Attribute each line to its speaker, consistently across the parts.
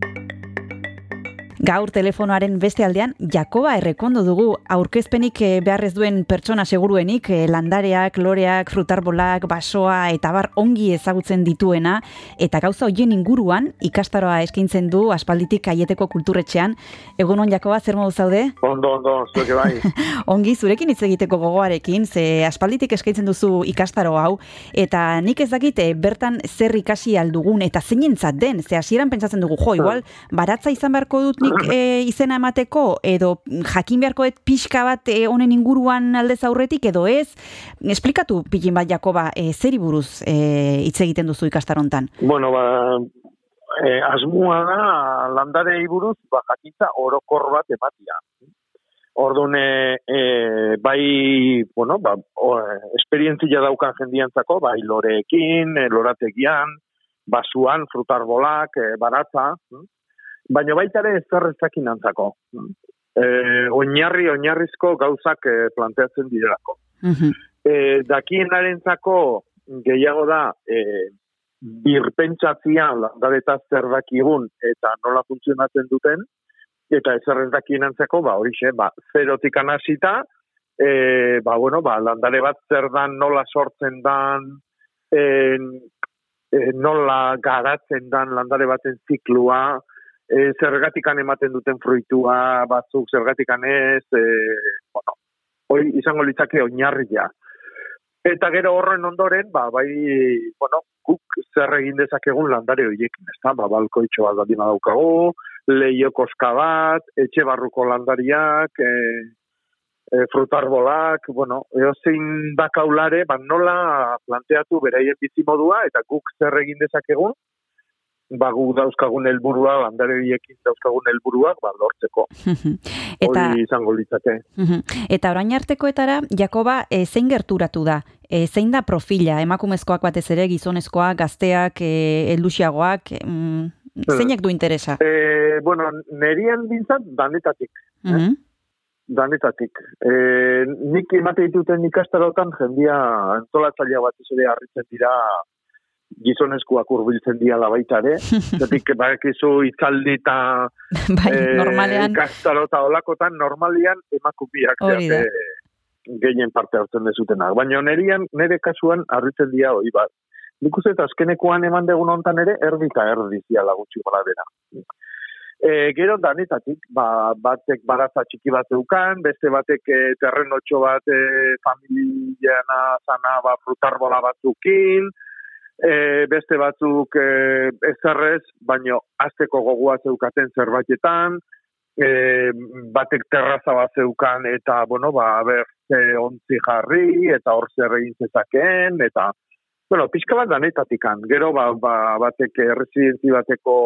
Speaker 1: Thank you. Gaur telefonoaren beste aldean, Jakoba errekondo dugu aurkezpenik eh, beharrez duen pertsona seguruenik, eh, landareak, loreak, frutarbolak, basoa eta bar ongi ezagutzen dituena, eta gauza hoien inguruan ikastaroa eskaintzen du aspalditik aieteko kulturretxean. Egun on, Jakoba, zer modu zaude?
Speaker 2: Ondo, ondo, zuke bai.
Speaker 1: ongi, zurekin hitz egiteko gogoarekin, ze aspalditik eskaintzen duzu ikastaro hau, eta nik ez dakite bertan zer ikasi aldugun, eta zein den, ze hasieran pentsatzen dugu, jo, igual, baratza izan beharko dut e, izena emateko edo jakin beharkoet pixka bat e, honen inguruan aldez aurretik edo ez esplikatu pilin bat Jakoba e, zeri buruz e, hitz egiten duzu ikastarontan
Speaker 2: Bueno ba e, asmua da landare buruz ba jakintza orokor bat ematia Orduan, e, bai, bueno, ba, o, esperientzia daukan jendiantzako, bai, loreekin, lorategian, basuan, frutarbolak, e, baratza, baina baita ere ezerrezakin antzako. E, oinarri, oinarrizko gauzak e, planteatzen direlako. Mm -hmm. e, dakien gehiago da e, birpentsatzia landaretaz zer dakigun eta nola funtzionatzen duten, eta ezerrez dakien ba, horixe, ba, zerotik anasita, e, ba, bueno, ba, landare bat zer dan, nola sortzen dan, e, e, nola garatzen dan landare baten ziklua, e, zergatikan ematen duten fruitua batzuk zergatikan ez, e, bueno, hoi izango litzake oinarria. Eta gero horren ondoren, ba, bai, bueno, guk zer egin dezakegun landare horiekin, ez da, ba, balko itxo bat badima daukagu, leio koska bat, etxe barruko landariak, e, e, frutarbolak, bueno, eo zein dakaulare, ba, nola planteatu beraien bizimodua, eta guk zer egin dezakegun, ba gu dauzkagun helburua landare biekin dauzkagun helburuak ba lortzeko. eta Hori izango litzake.
Speaker 1: eta orain artekoetara Jakoba e, zein gerturatu da? E, zein da profila emakumezkoak batez ere gizonezkoak, gazteak, e, helduxiagoak, mm, zeinek du interesa?
Speaker 2: E, bueno, nerian bintzat danetatik. Mm Danetatik. E, nik emate dituten ikastarotan jendia entolatzailea bat ere harritzen dira gizonezkoak urbiltzen diala baita ere, zetik bakizu itzaldi eta
Speaker 1: bai, e, normalean
Speaker 2: kastaro eta olakotan normalian emakupiak gehien parte hartzen dezutenak. Baina nerian, nere kasuan arritzen dia hori bat. Nik uste eta azkenekoan eman degun ontan ere, erdita erdi ziala gutxi gola dena. E, gero danetatik, ba, batek baratza txiki bat eukan, beste batek e, terrenotxo bat e, familiana zana ba, frutarbola batzukin, e, beste batzuk e, ezarrez, baino azteko gogoa zeukaten zerbaitetan, e, batek terraza bat zeukan, eta, bueno, ba, ber, ze ontzi jarri, eta hor zer egin zezakeen, eta, bueno, pixka bat danetatikan, gero, ba, ba, batek residenzi bateko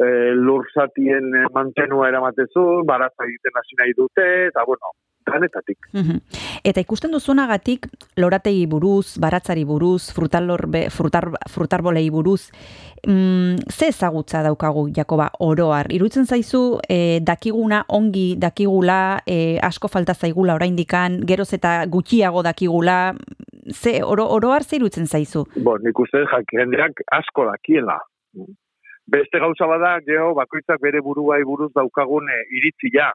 Speaker 2: e, lurzatien mantenua eramatezu, baratza egiten hasi nahi dute, eta, bueno, danetatik.
Speaker 1: Eta ikusten duzunagatik, lorategi buruz, baratzari buruz, frutalor, frutar, frutarbolei buruz, mm, ze ezagutza daukagu, Jakoba, oroar? Irutzen zaizu, e, dakiguna ongi dakigula, e, asko falta zaigula oraindikan, geroz eta gutxiago dakigula, ze, oro, oroar ze irutzen zaizu?
Speaker 2: Bo, nik uste jendeak asko dakiela. Beste gauza bada, geho, bakoitzak bere buruai buruz daukagun e, iritzia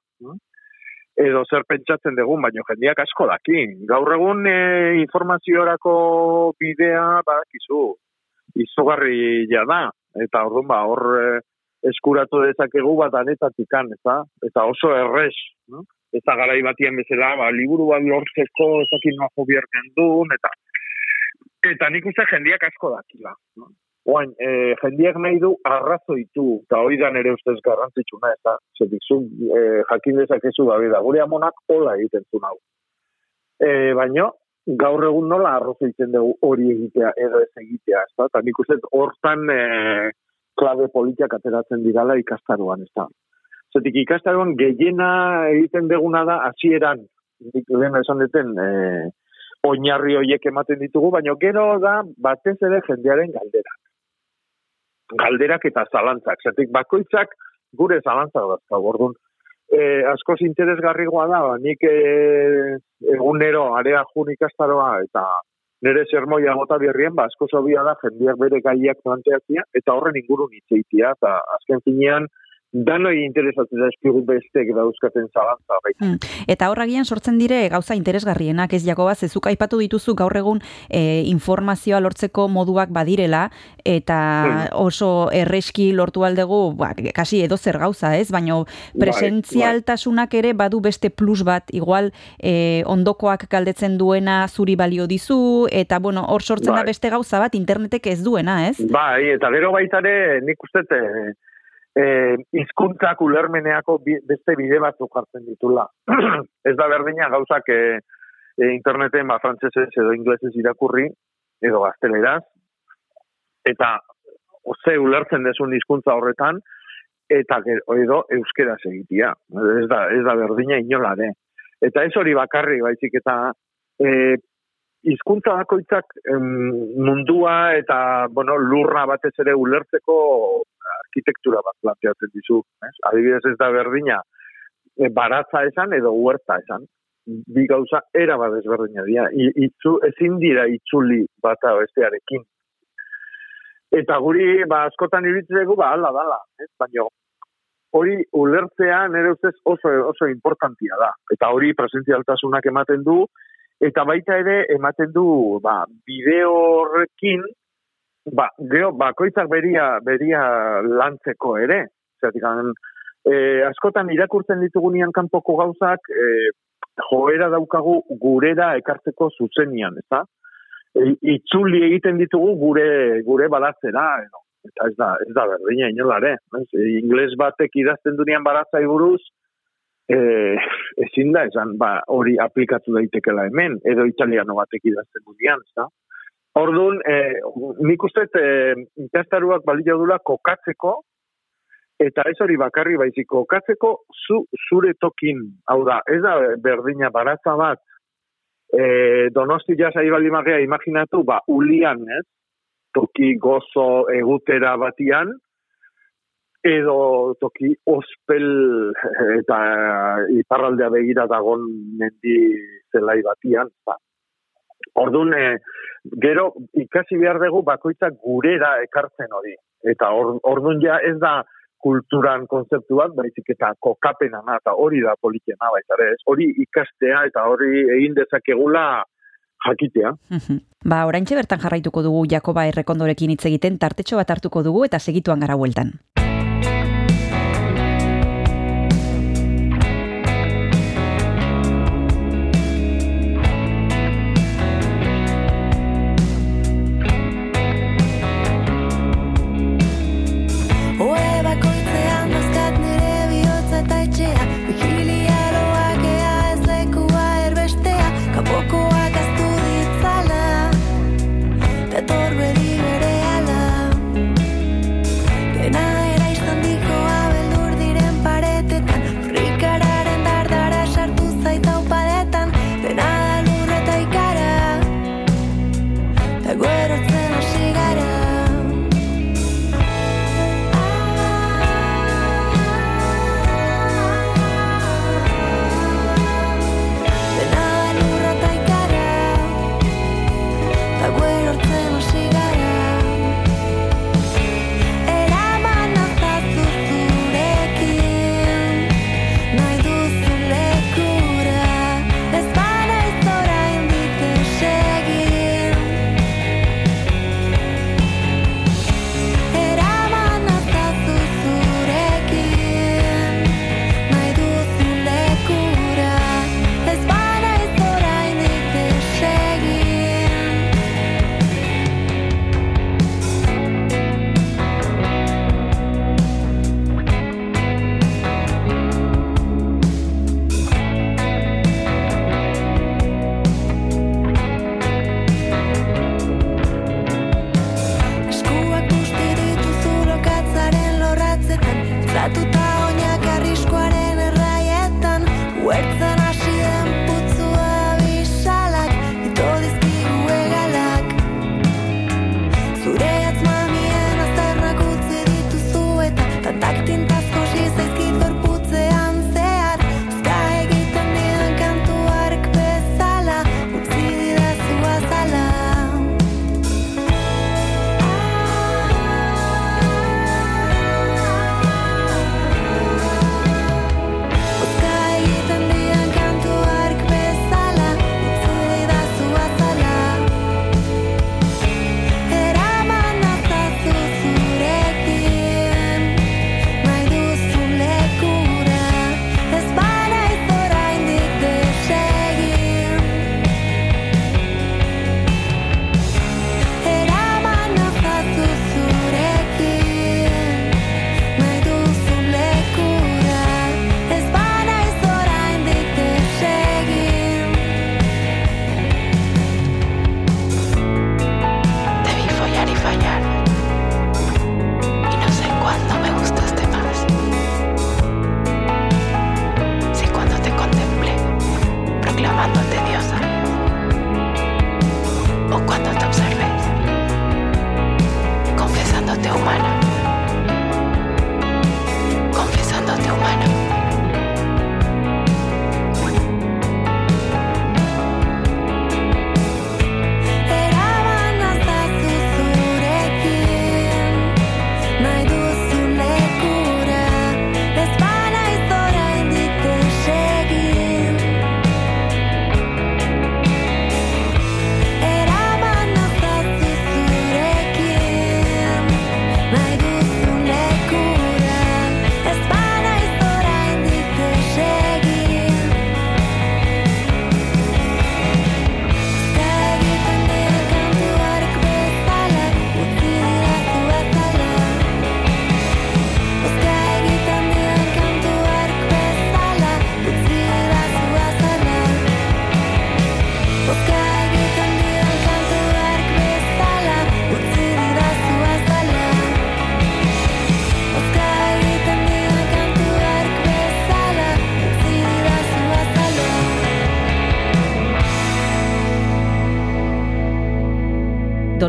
Speaker 2: edo zer pentsatzen dugun, baino jendiak asko dakin. Gaur egun e, informaziorako bidea, badakizu, izugarri ja da, eta orduan ba, hor e, eskuratu dezakegu bat anetatik eta? eta oso errez, no? eta garai batien bezala, ba, liburu bat lortzeko ezakin naho bierken duen, eta eta nik uste jendiak asko dakila. No? Oain, e, jendiak nahi du arrazoitu, eta hori da nere ustez garrantzitsuna, eta zetik zu e, jakin dezakezu gabe da, gure amonak hola egiten zu hau. E, Baina, gaur egun nola arrazoitzen dugu hori egitea, edo ez egitea, ez da? Eta nik uste hortan e, klabe politiak ateratzen dirala ikastaruan, ez da? Zetik ikastaruan gehiena egiten deguna da, hasieran nik lehen esan duten, e, oinarri horiek ematen ditugu, baina gero da batez ere jendearen galdera galderak eta zalantzak. Zertik, bakoitzak gure zalantzak dazka, gordun. E, askoz interesgarrigoa da, nik e, egunero area jun ikastaroa eta nire sermoia gota berrien, ba, asko da, jendeak bere gaiak planteatzia, eta horren ingurun itzeitia, eta azken finean, danoi interesatzen da espigu bestek dauzkaten zalantza. Bai. Hmm.
Speaker 3: Eta horragian sortzen dire gauza interesgarrienak, ez Jakoba, zezuk aipatu dituzu gaur egun e, informazioa lortzeko moduak badirela, eta hmm. oso erreski lortu aldegu, ba, kasi edo zer gauza, ez? Baina bai, presentzialtasunak bai. ere badu beste plus bat, igual e, ondokoak galdetzen duena zuri balio dizu, eta bueno, hor sortzen da beste gauza bat internetek ez duena, ez?
Speaker 2: Bai, eta gero baitare nik uste eh, izkuntzak ulermeneako beste bide batzuk hartzen ditula. ez da berdina gauzak eh, eh, interneten ba, frantzesez edo inglesez irakurri, edo gazteleraz, eta oze ulertzen desun hizkuntza horretan, eta edo euskera segitia. Ez da, ez da berdina inolare. Eta ez hori bakarri, baizik eta e, hizkuntza bakoitzak mundua eta bueno, lurra batez ere ulertzeko arkitektura bat planteatzen dizu. Ez? Adibidez ez da berdina, e, baratza esan edo huerta esan. Bi gauza era bat ezberdina dira. Itzu, ezin dira itzuli bata bestearekin. Eta guri, ba, askotan iritzeko, ba, ala, ala. Ez? Baina, hori ulertzea nire ustez oso, oso importantia da. Eta hori presentzialtasunak ematen du, eta baita ere ematen du ba, bideo horrekin, ba, geho, bakoitzak beria, beria lantzeko ere. Zatik, e, askotan irakurtzen ditugunean kanpoko gauzak, e, joera daukagu gurera ekartzeko zuzenian, ez da? E, itzuli egiten ditugu gure gure balatzera, edo. Eta ez da, ez da berdina inolare. E, ingles batek idazten dunean baratzai buruz, e, ezin da, esan, ba, hori aplikatu daitekela hemen, edo italiano batek idazten dunean, ez da? Orduan, eh, nik uste eh, ikastaruak balio dula kokatzeko, eta ez hori bakarri baizik kokatzeko zu, zure tokin, hau da, ez da berdina baratza bat, eh, donosti jasa ibali magia imaginatu, ba, ulian, ez, toki gozo egutera batian, edo toki ospel eta iparraldea begira dagon mendi zelai batian, ba, Orduan, e, gero ikasi behar dugu bakoitzak gurera ekartzen hori. Eta or, orduan ja ez da kulturan konzeptu bat, baizik eta kokapena eta hori da politiena, baita ez. Hori ikastea eta hori egin dezakegula jakitea.
Speaker 3: ba, orain bertan jarraituko dugu Jakoba errekondorekin hitz egiten, tartetxo bat hartuko dugu eta segituan gara bueltan.
Speaker 1: a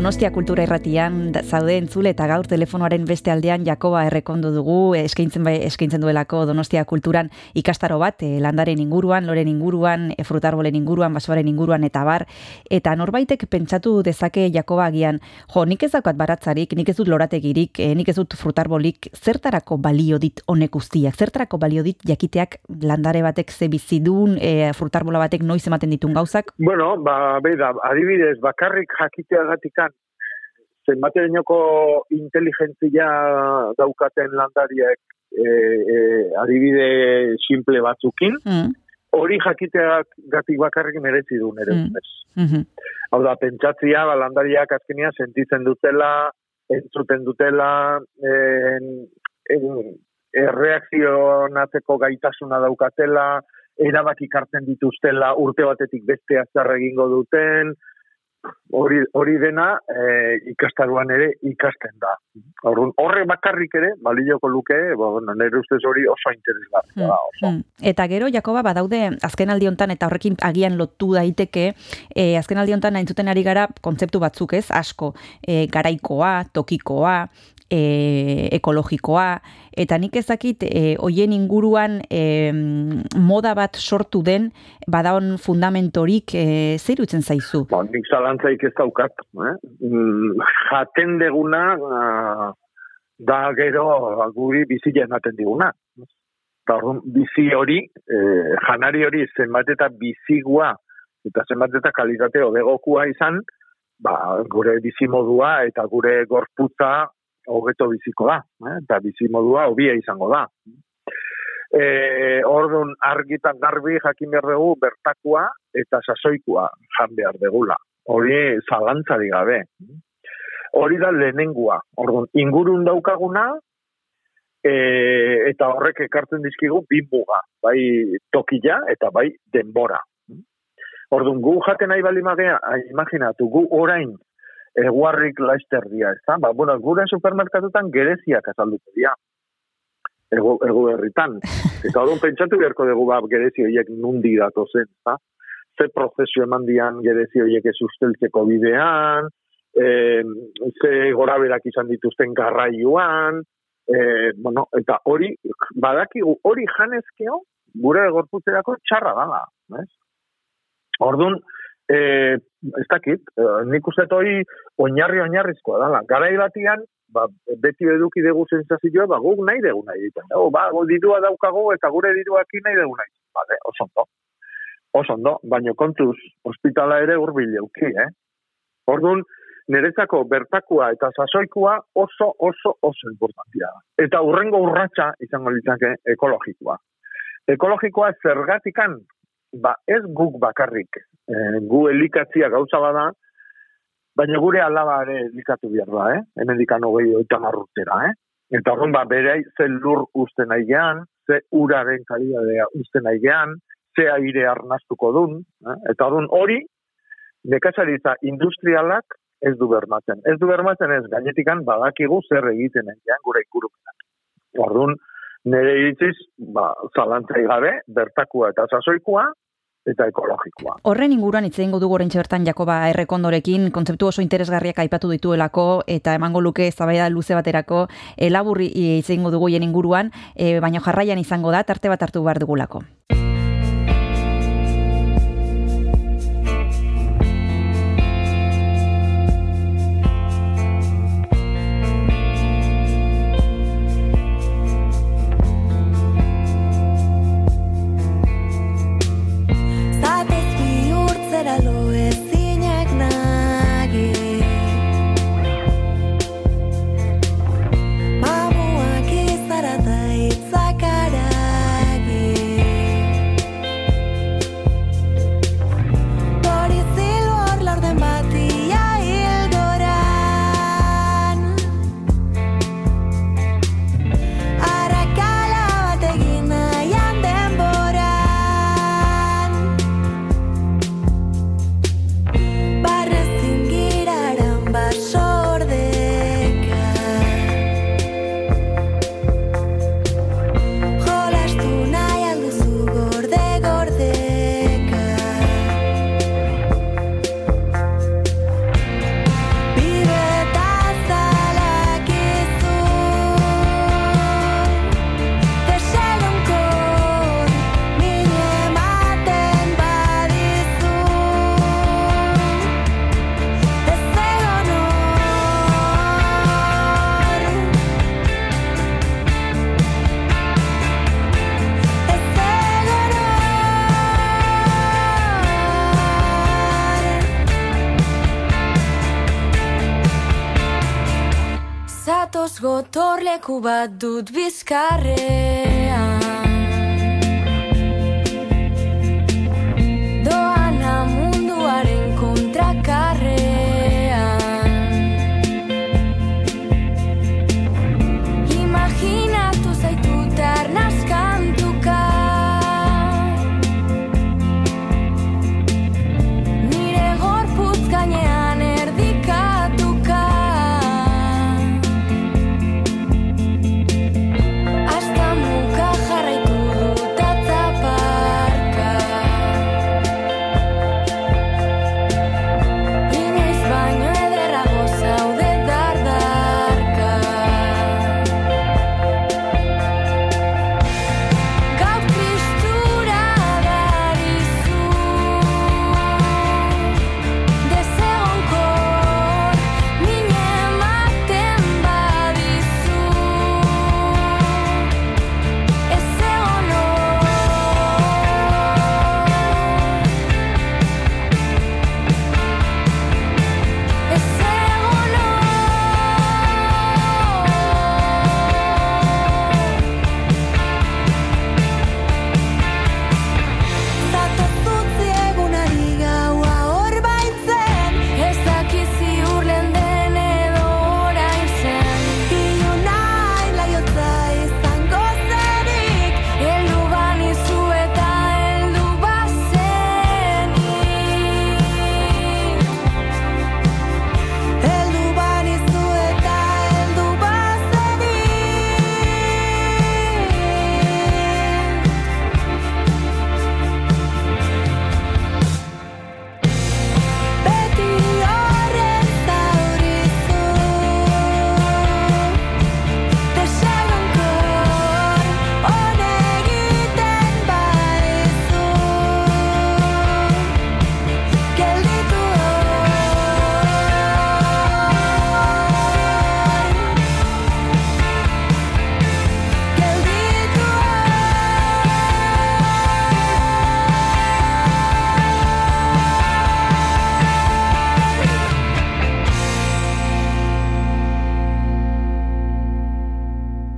Speaker 1: Donostia Kultura Irratian zaude entzule eta gaur telefonoaren beste aldean Jakoba errekondo dugu eskaintzen bai eskaintzen duelako Donostia Kulturan ikastaro bat e, landaren inguruan, loren inguruan, e, frutarbolen inguruan, basoaren inguruan eta bar eta norbaitek pentsatu dezake Jakoba agian, jo, nik ez daukat baratzarik, nik ez dut lorategirik, e, nik ez dut frutarbolik, zertarako balio dit honek guztiak? Zertarako balio dit jakiteak landare batek ze bizidun, e, frutarbola batek noiz ematen ditun gauzak?
Speaker 2: Bueno, ba, beida, adibidez, bakarrik jakitea zenbatenoko inteligentzia daukaten landariek e, e, adibide simple batzukin, mm. hori jakiteak gatik bakarrik merezi du nere mm. mm Hau da, pentsatzia, ba, landariak azkenia sentitzen dutela, entzuten dutela, en, en, erreakzionatzeko gaitasuna daukatela, erabaki kartzen dituztela urte batetik beste azar egingo duten, hori, hori dena e, ikastaruan ere ikasten da. Horren, horre bakarrik ere, balioko luke, bo, bueno, nire ustez hori oso interesgarria da. Hmm,
Speaker 1: hmm. Eta gero, Jakoba, badaude azken aldiontan eta horrekin agian lotu daiteke, e, azken aldiontan nahi ari gara kontzeptu batzuk ez, asko, e, garaikoa, tokikoa, e, ekologikoa, eta nik ezakit e, hoien inguruan e, moda bat sortu den, badaon fundamentorik e, zer utzen zaizu?
Speaker 2: Ba, nik zalantzaik ez daukat. Eh? Mm, jaten deguna da gero guri bizi ematen diguna. Eta bizi hori, e, janari hori zenbat eta bizigua eta zenbat eta kalitate odegokua izan, ba, gure bizimodua eta gure gorputza hogeto biziko da, eh? eta bizi modua hobia izango da. E, orduan argitan garbi jakin behar dugu bertakua eta sasoikua jan behar degula. Hori zalantzari gabe. Hori da lehenengua. Orduan ingurun daukaguna e, eta horrek ekartzen dizkigu bimuga. Bai tokila eta bai denbora. Orduan gu jaten nahi bali magea, imaginatu, gu orain eguarrik laister dia, ez da? Ba, bueno, gure supermerkatutan gereziak azalduko dia. Ego, ego herritan. Eta hori pentsatu beharko dugu ba, gerezi horiek nundi dato zen, da? Ze prozesu eman dian gerezi horiek ez usteltzeko bidean, e, ze gora berak izan dituzten garraioan, e, bueno, eta hori, badaki, hori janezkeo, gure gorputzerako txarra dala, ez? Orduan, eh, ez dakit, eh, nik uste hori oinarri oinarrizkoa dala. Garai batian, ba, beti eduki dugu sensazioa, ba, guk nahi dugu nahi egiten. No, ba, dirua daukago eta gure diruak nahi dugu nahi. Vale, oso ondo. Oso ondo, baino kontuz, ospitala ere urbil euki, eh? Orduan, nerezako bertakua eta sasoikua oso, oso, oso importantia Eta urrengo urratsa izango litzake ekologikoa. Ekologikoa zergatikan ba ez guk bakarrik, e, gu elikatzia gauza bada, baina gure alaba ere elikatu behar da, eh? hemen dikano gehi oita marrutera, eh? Eta horren ba, bere ze lur uste nahi gean, ze uraren kalidadea uste nahi gean, ze aire arnastuko dun, eh? eta horren hori, nekazaritza industrialak ez du bermatzen. Ez du bermatzen ez gainetikan badakigu zer egiten egin gure ikurupenak. Orduan, nire iritziz, ba, zalantzai gabe, bertakua eta sasoikua, eta ekologikoa.
Speaker 1: Horren inguruan hitze eingo dugu oraintxe bertan Jakoba Errekondorekin kontzeptu oso interesgarriak aipatu dituelako eta emango luke eztabaida luze baterako elaburri hitze eingo dugu hien inguruan, e, baina jarraian izango da tarte bat hartu behar dugulako.
Speaker 4: Bat dut bizkarrean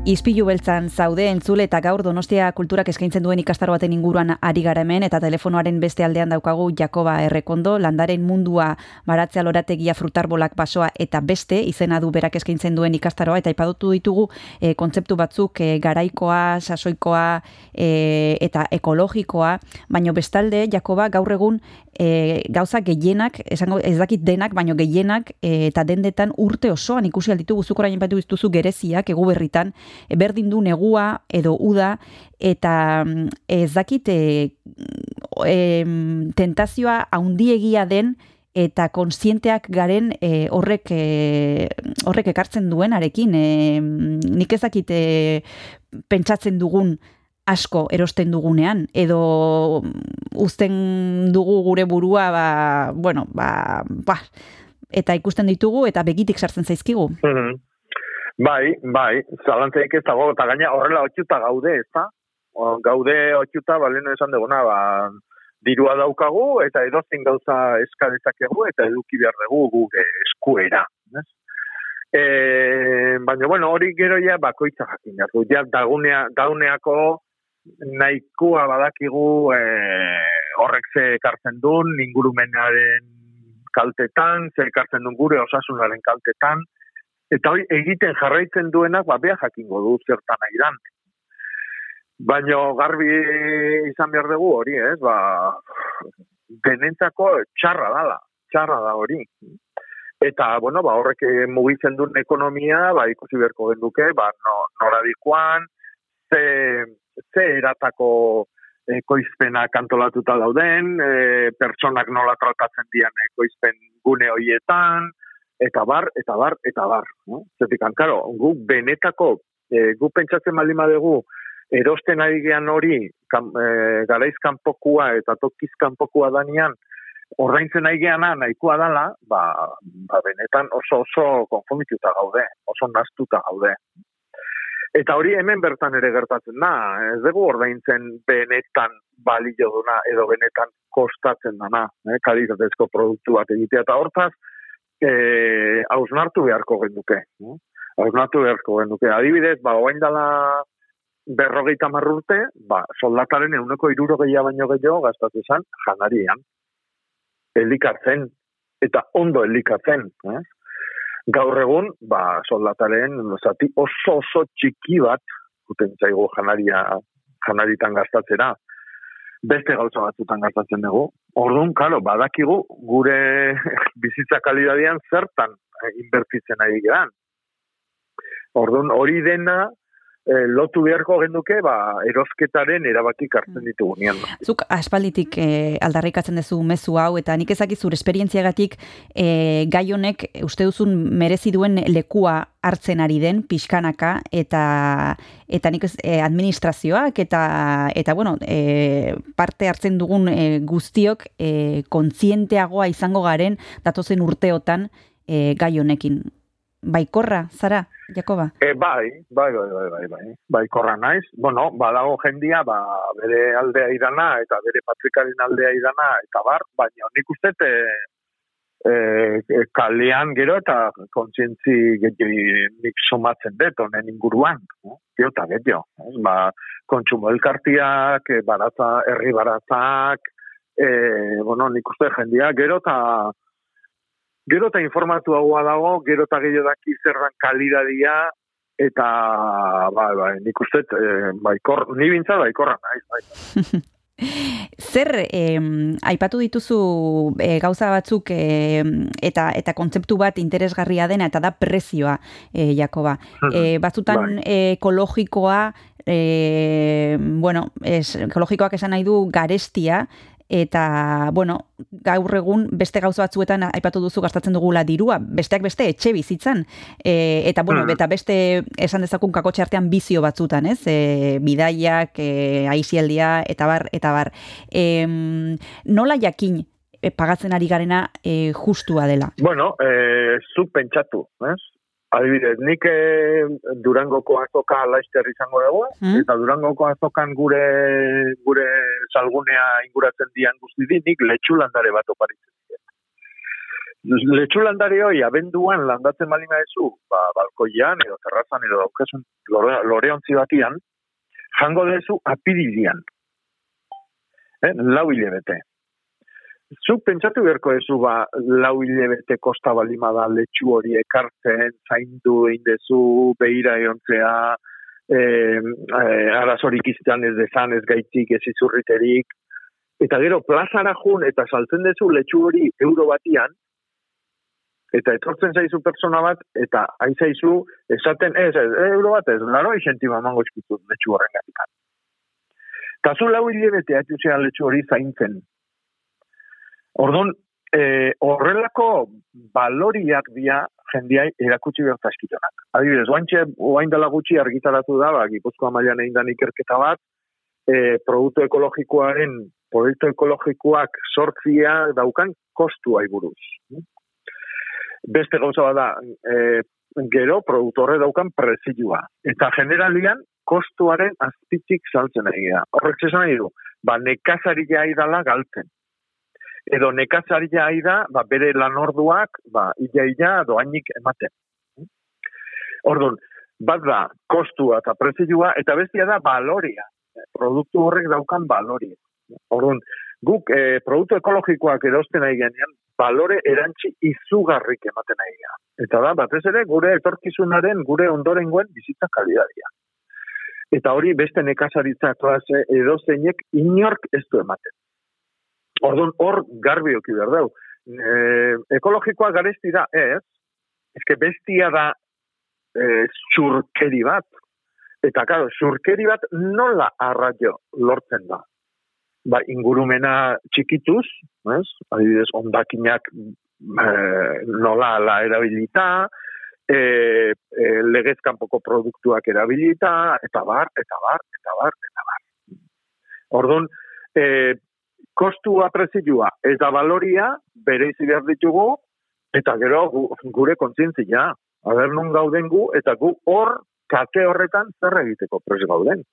Speaker 1: Ispilu beltzan zaude entzule eta gaur Donostia kulturak eskaintzen duen ikastaro baten inguruan ari gara hemen eta telefonoaren beste aldean daukagu Jakoba Errekondo, landaren mundua baratzea lorategia frutarbolak basoa eta beste izena du berak eskaintzen duen ikastaroa eta ipadutu ditugu e, kontzeptu batzuk e, garaikoa, sasoikoa e, eta ekologikoa, baino bestalde Jakoba gaur egun e, gauza gehienak, esango ez dakit denak, baino gehienak e, eta dendetan urte osoan ikusi alditu guzuk orain batu dituzu gereziak egu berritan, e, berdin du negua edo uda eta mm, ez dakit e, em, tentazioa haundiegia den eta konsienteak garen e, horrek e, horrek ekartzen duen arekin e, nik ez dakit e, pentsatzen dugun asko erosten dugunean edo uzten dugu gure burua ba, bueno, ba, ba, eta ikusten ditugu eta begitik sartzen zaizkigu.
Speaker 2: Mhm. Bai, bai, zalantzeik ez dago, eta gaina horrela otxuta gaude, ez da? Gaude otxuta, baleno esan duguna, ba, dirua daukagu, eta edozein gauza eska dezakegu, eta eduki behar dugu gure eskuera. Ez? E, baina, bueno, hori gero ja bakoitza jakin behar du. Ja, dagunea, dauneako nahikoa badakigu e, horrek ze ekartzen duen, ingurumenaren kaltetan, ze ekartzen duen gure osasunaren kaltetan, eta hori egiten jarraitzen duenak, ba, beha jakingo du zertan nahi dan. Baina garbi izan behar dugu hori, ez, ba, denentzako txarra dala, txarra da hori. Eta, bueno, ba, horrek mugitzen duen ekonomia, ba, ikusi beharko genduke, ba, no, nora dikoan, ze, ze eratako ekoizpenak antolatuta dauden, e, pertsonak nola tratatzen dian ekoizpen gune hoietan, eta bar, eta bar, eta bar. No? Zetik, karo, gu benetako, e, gu pentsatzen baldin badegu, erosten ari gean hori, kan, e, garaiz kanpokua eta tokiz kanpokua danian, ordaintzen nahi geana nahikoa dala, ba, ba benetan oso oso konfundituta gaude, oso nastuta gaude. Eta hori hemen bertan ere gertatzen da, ez dugu ordaintzen benetan balio duna edo benetan kostatzen dana, eh, kalitatezko produktu bat egitea, eta hortaz, hausnartu beharko genduke. No? hausnatu beharko genuke. Adibidez, ba, oain dala berrogeita marrurte, ba, soldataren euneko irurogeia baino gehiago gastatu zen janarian. Elikatzen, eta ondo elikatzen. Eh? Gaur egun, ba, soldataren zati oso oso txiki bat, guten zaigu janaria, janaritan gastatzera, beste gauza batzutan gastatzen dugu. Orduan, karo, badakigu gure bizitza kalidadian zertan inbertitzen ari geran. Orduan, hori dena eh, lotu beharko genduke, ba, erosketaren erabakik hartzen ditugunean.
Speaker 1: Zuk aspalditik eh, aldarrikatzen duzu mezu hau, eta nik ezakit zure esperientziagatik eh, gai honek uste duzun merezi duen lekua hartzen ari den pixkanaka eta eta nik ez, eh, administrazioak eta eta bueno, eh, parte hartzen dugun eh, guztiok eh, kontzienteagoa izango garen datozen urteotan eh, gai honekin. Baikorra, zara, Jakoba?
Speaker 2: E, bai, bai, bai, bai, bai, bai, bai, korra naiz. Bueno, badago jendia, ba, bere aldea idana, eta bere patrikaren aldea idana, eta bar, baina nik uste, e, e, kalean gero eta kontzientzi nik somatzen dut, honen inguruan, no? Gero eta ez? ba, kontsumo elkartiak, baratza, herri baratzak, e, bueno, nik uste jendia, gero eta gero eta informatuagoa dago, gero eta gehiago daki zerran kalidadia, eta, bai, bai, nik uste, e, baikor, ni bintzat baikorra naiz, bai.
Speaker 1: Zer em, aipatu dituzu e, gauza batzuk em, eta eta kontzeptu bat interesgarria dena eta da prezioa e, Jakoba. E, batzutan e, ekologikoa e, bueno, es, ekologikoak esan nahi du garestia eta bueno, gaur egun beste gauza batzuetan aipatu duzu gastatzen dugula dirua, besteak beste etxe bizitzan. E, eta bueno,
Speaker 2: Mm.
Speaker 1: eta beste esan dezakun kakotxe artean bizio batzutan, ez? E, bidaiak, e, aizialdia eta bar eta bar. E, nola jakin e, pagatzen ari garena e, justua dela?
Speaker 2: Bueno, e, zu pentsatu, ez? Adibidez, nik e, Durangoko azoka laister izango dugu,
Speaker 1: Mm.
Speaker 2: eta Durangoko azokan gure gure salgunea inguratzen dian guzti di, nik letxulandare bat oparitzen dira. Letxulandare hoi, abenduan landatzen balima ezu, ba, balkoian, edo terrazan, edo daukasun lore, loreontzi batian, jango dezu apirilian. Eh? Lau hilebete. Zuk pentsatu beharko ezu ba, lau hilebete kosta balima da letxu hori ekartzen, zaindu egin dezu, behira eontzea, e, e, arazorik izan ez dezan, ez gaitzik, ez izurriterik, eta gero plazara jun eta saltzen dezu letxu hori euro batian, eta etortzen zaizu persona bat, eta hain zaizu, esaten, ez, ez, euro bat ez, laro isentima mango eskutu letxu horren gatik. Eta zu lau hilebete atxuzea letxu hori zaintzen, Orduan, e, horrelako baloriak dira jendiai erakutsi behar zaskitonak. Adibidez, oaintxe, oain dela gutxi argitaratu da, ba, Gipuzkoa mailan egin ikerketa bat, e, produktu ekologikoaren, produktu ekologikoak sortzia daukan kostua buruz. Beste gauza bada, e, gero produktu horre daukan prezioa. Eta generalian, kostuaren azpitzik saltzen ari da. Horrek zesan nahi du, ba, nekazaria idala galtzen edo nekazaria ari da, ba, bere lanorduak, ba, ia-ia doainik ematen. Orduan, bat da, kostua eta prezioa, eta bestia da baloria. Produktu horrek daukan baloria. Orduan, guk e, produktu ekologikoak erosten nahi genean, balore erantzi izugarrik ematen nahi gea. Eta da, batez ere, gure etorkizunaren, gure ondorengoen bizitza kalidadia. Eta hori beste nekazaritza klase edo zeinek inork ez du ematen. Orduan, hor garbi oki behar dau. E, ekologikoa garesti da, ez, eske bestia da e, zurkeri bat. Eta, karo, zurkeri bat nola arraio lortzen da. Ba, ingurumena txikituz, ez? Adibidez, ondakinak e, nola ala erabilita, e, e, legez kanpoko produktuak erabilita, eta bar, eta bar, eta bar, eta bar. Orduan, e, kostua prezioa eta baloria bere izi behar ditugu, eta gero gu, gure kontzientzia, haber nun gauden gu, eta gu hor, kate horretan zer egiteko pres gauden.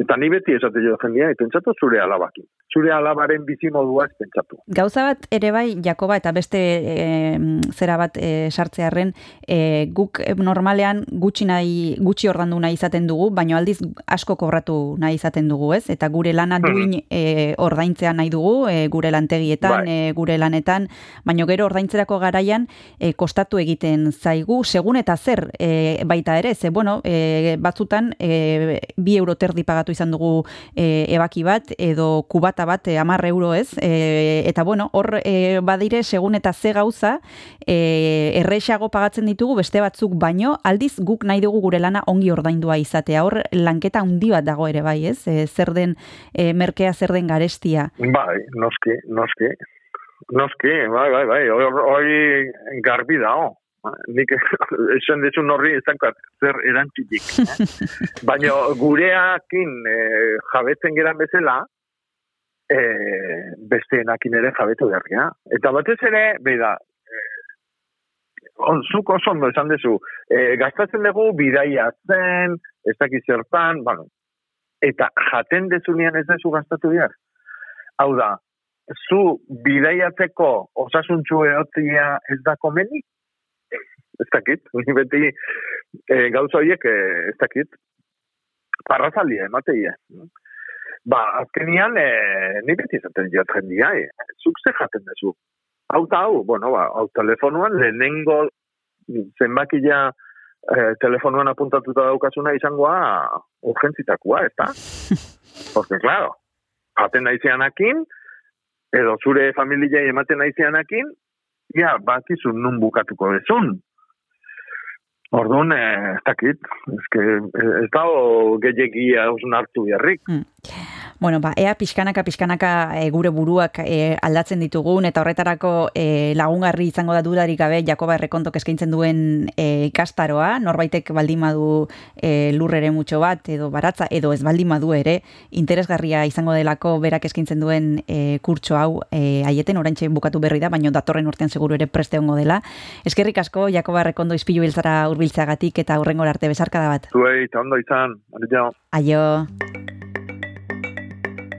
Speaker 2: Eta ni beti esate jo jendia, pentsatu zure alabakin. Zure alabaren bizimodua ez pentsatu.
Speaker 1: Gauza bat ere bai, Jakoba, eta beste e, zera bat e, sartzearren, e, guk normalean gutxi nahi, gutxi ordandu nahi izaten dugu, baina aldiz asko kobratu nahi izaten dugu, ez? Eta gure lana
Speaker 2: Mhm.
Speaker 1: duin e, ordaintzea nahi dugu, e, gure lantegietan,
Speaker 2: Bai.
Speaker 1: e, gure lanetan, baina gero ordaintzerako garaian e, kostatu egiten zaigu, segun eta zer e, baita ere, ze bueno, e, batzutan e, bi euro terdi pagatu izan dugu e, ebaki bat, edo kubata bat, e, amar euro ez, e, eta bueno, hor e, badire segun eta ze gauza, e, errexago pagatzen ditugu beste batzuk baino, aldiz guk nahi dugu gure lana ongi ordaindua izatea, hor lanketa handi bat dago ere bai, ez? E, zer den e, merkea, zer den garestia.
Speaker 2: Bai, noski, noski. Noski, bai, bai, bai, hor- hori garbi dago. Nik esan dizun horri ezankat zer erantzitik. Baina gureakin eh, jabetzen geran bezala, eh, besteenakin ere jabetu berria. Eta batez ere, beida, eh, on, zuk oso ondo esan dezu, eh, gastatzen dugu bidaia zen, ez dakit zertan, bueno, eta jaten dezunean ez dezu gastatu behar. Hau da, zu bidaiatzeko osasuntxu egotzia ez da komeni? Ez dakit, ni beti e, gauza horiek e, ez dakit, parrazaldia emateia. Ba, azkenian, e, ni beti izaten diot jendia, e, zuk ze jaten dezu. Hau eta hau, bueno, ba, hau telefonuan lehenengo zenbakia e, telefonuan apuntatuta daukazuna izangoa urgentzitakoa, ez da? Porque, claro, jaten naizeanakin, edo zure familia ematen naizeanakin, ja, bakizu nun bukatuko dezun. Orduan, eh, ez dakit, ez ez dago gehiagia hartu beharrik.
Speaker 1: Bueno, ba, ea pixkanaka, pixkanaka e, gure buruak e, aldatzen ditugun, eta horretarako e, lagungarri izango da dudarik gabe Jakoba Errekontok eskaintzen duen e, ikastaroa, norbaitek baldin badu e, lurrere mutxo bat, edo baratza, edo ez baldin badu ere, interesgarria izango delako berak eskaintzen duen e, kurtso hau e, aieten, oraintxe bukatu berri da, baina datorren urtean seguru ere preste hongo dela. Eskerrik asko, Jakoba Errekondo izpilu biltzara urbiltzeagatik eta hurrengora arte bezarkada bat.
Speaker 2: Zuei, ondo izan, adio.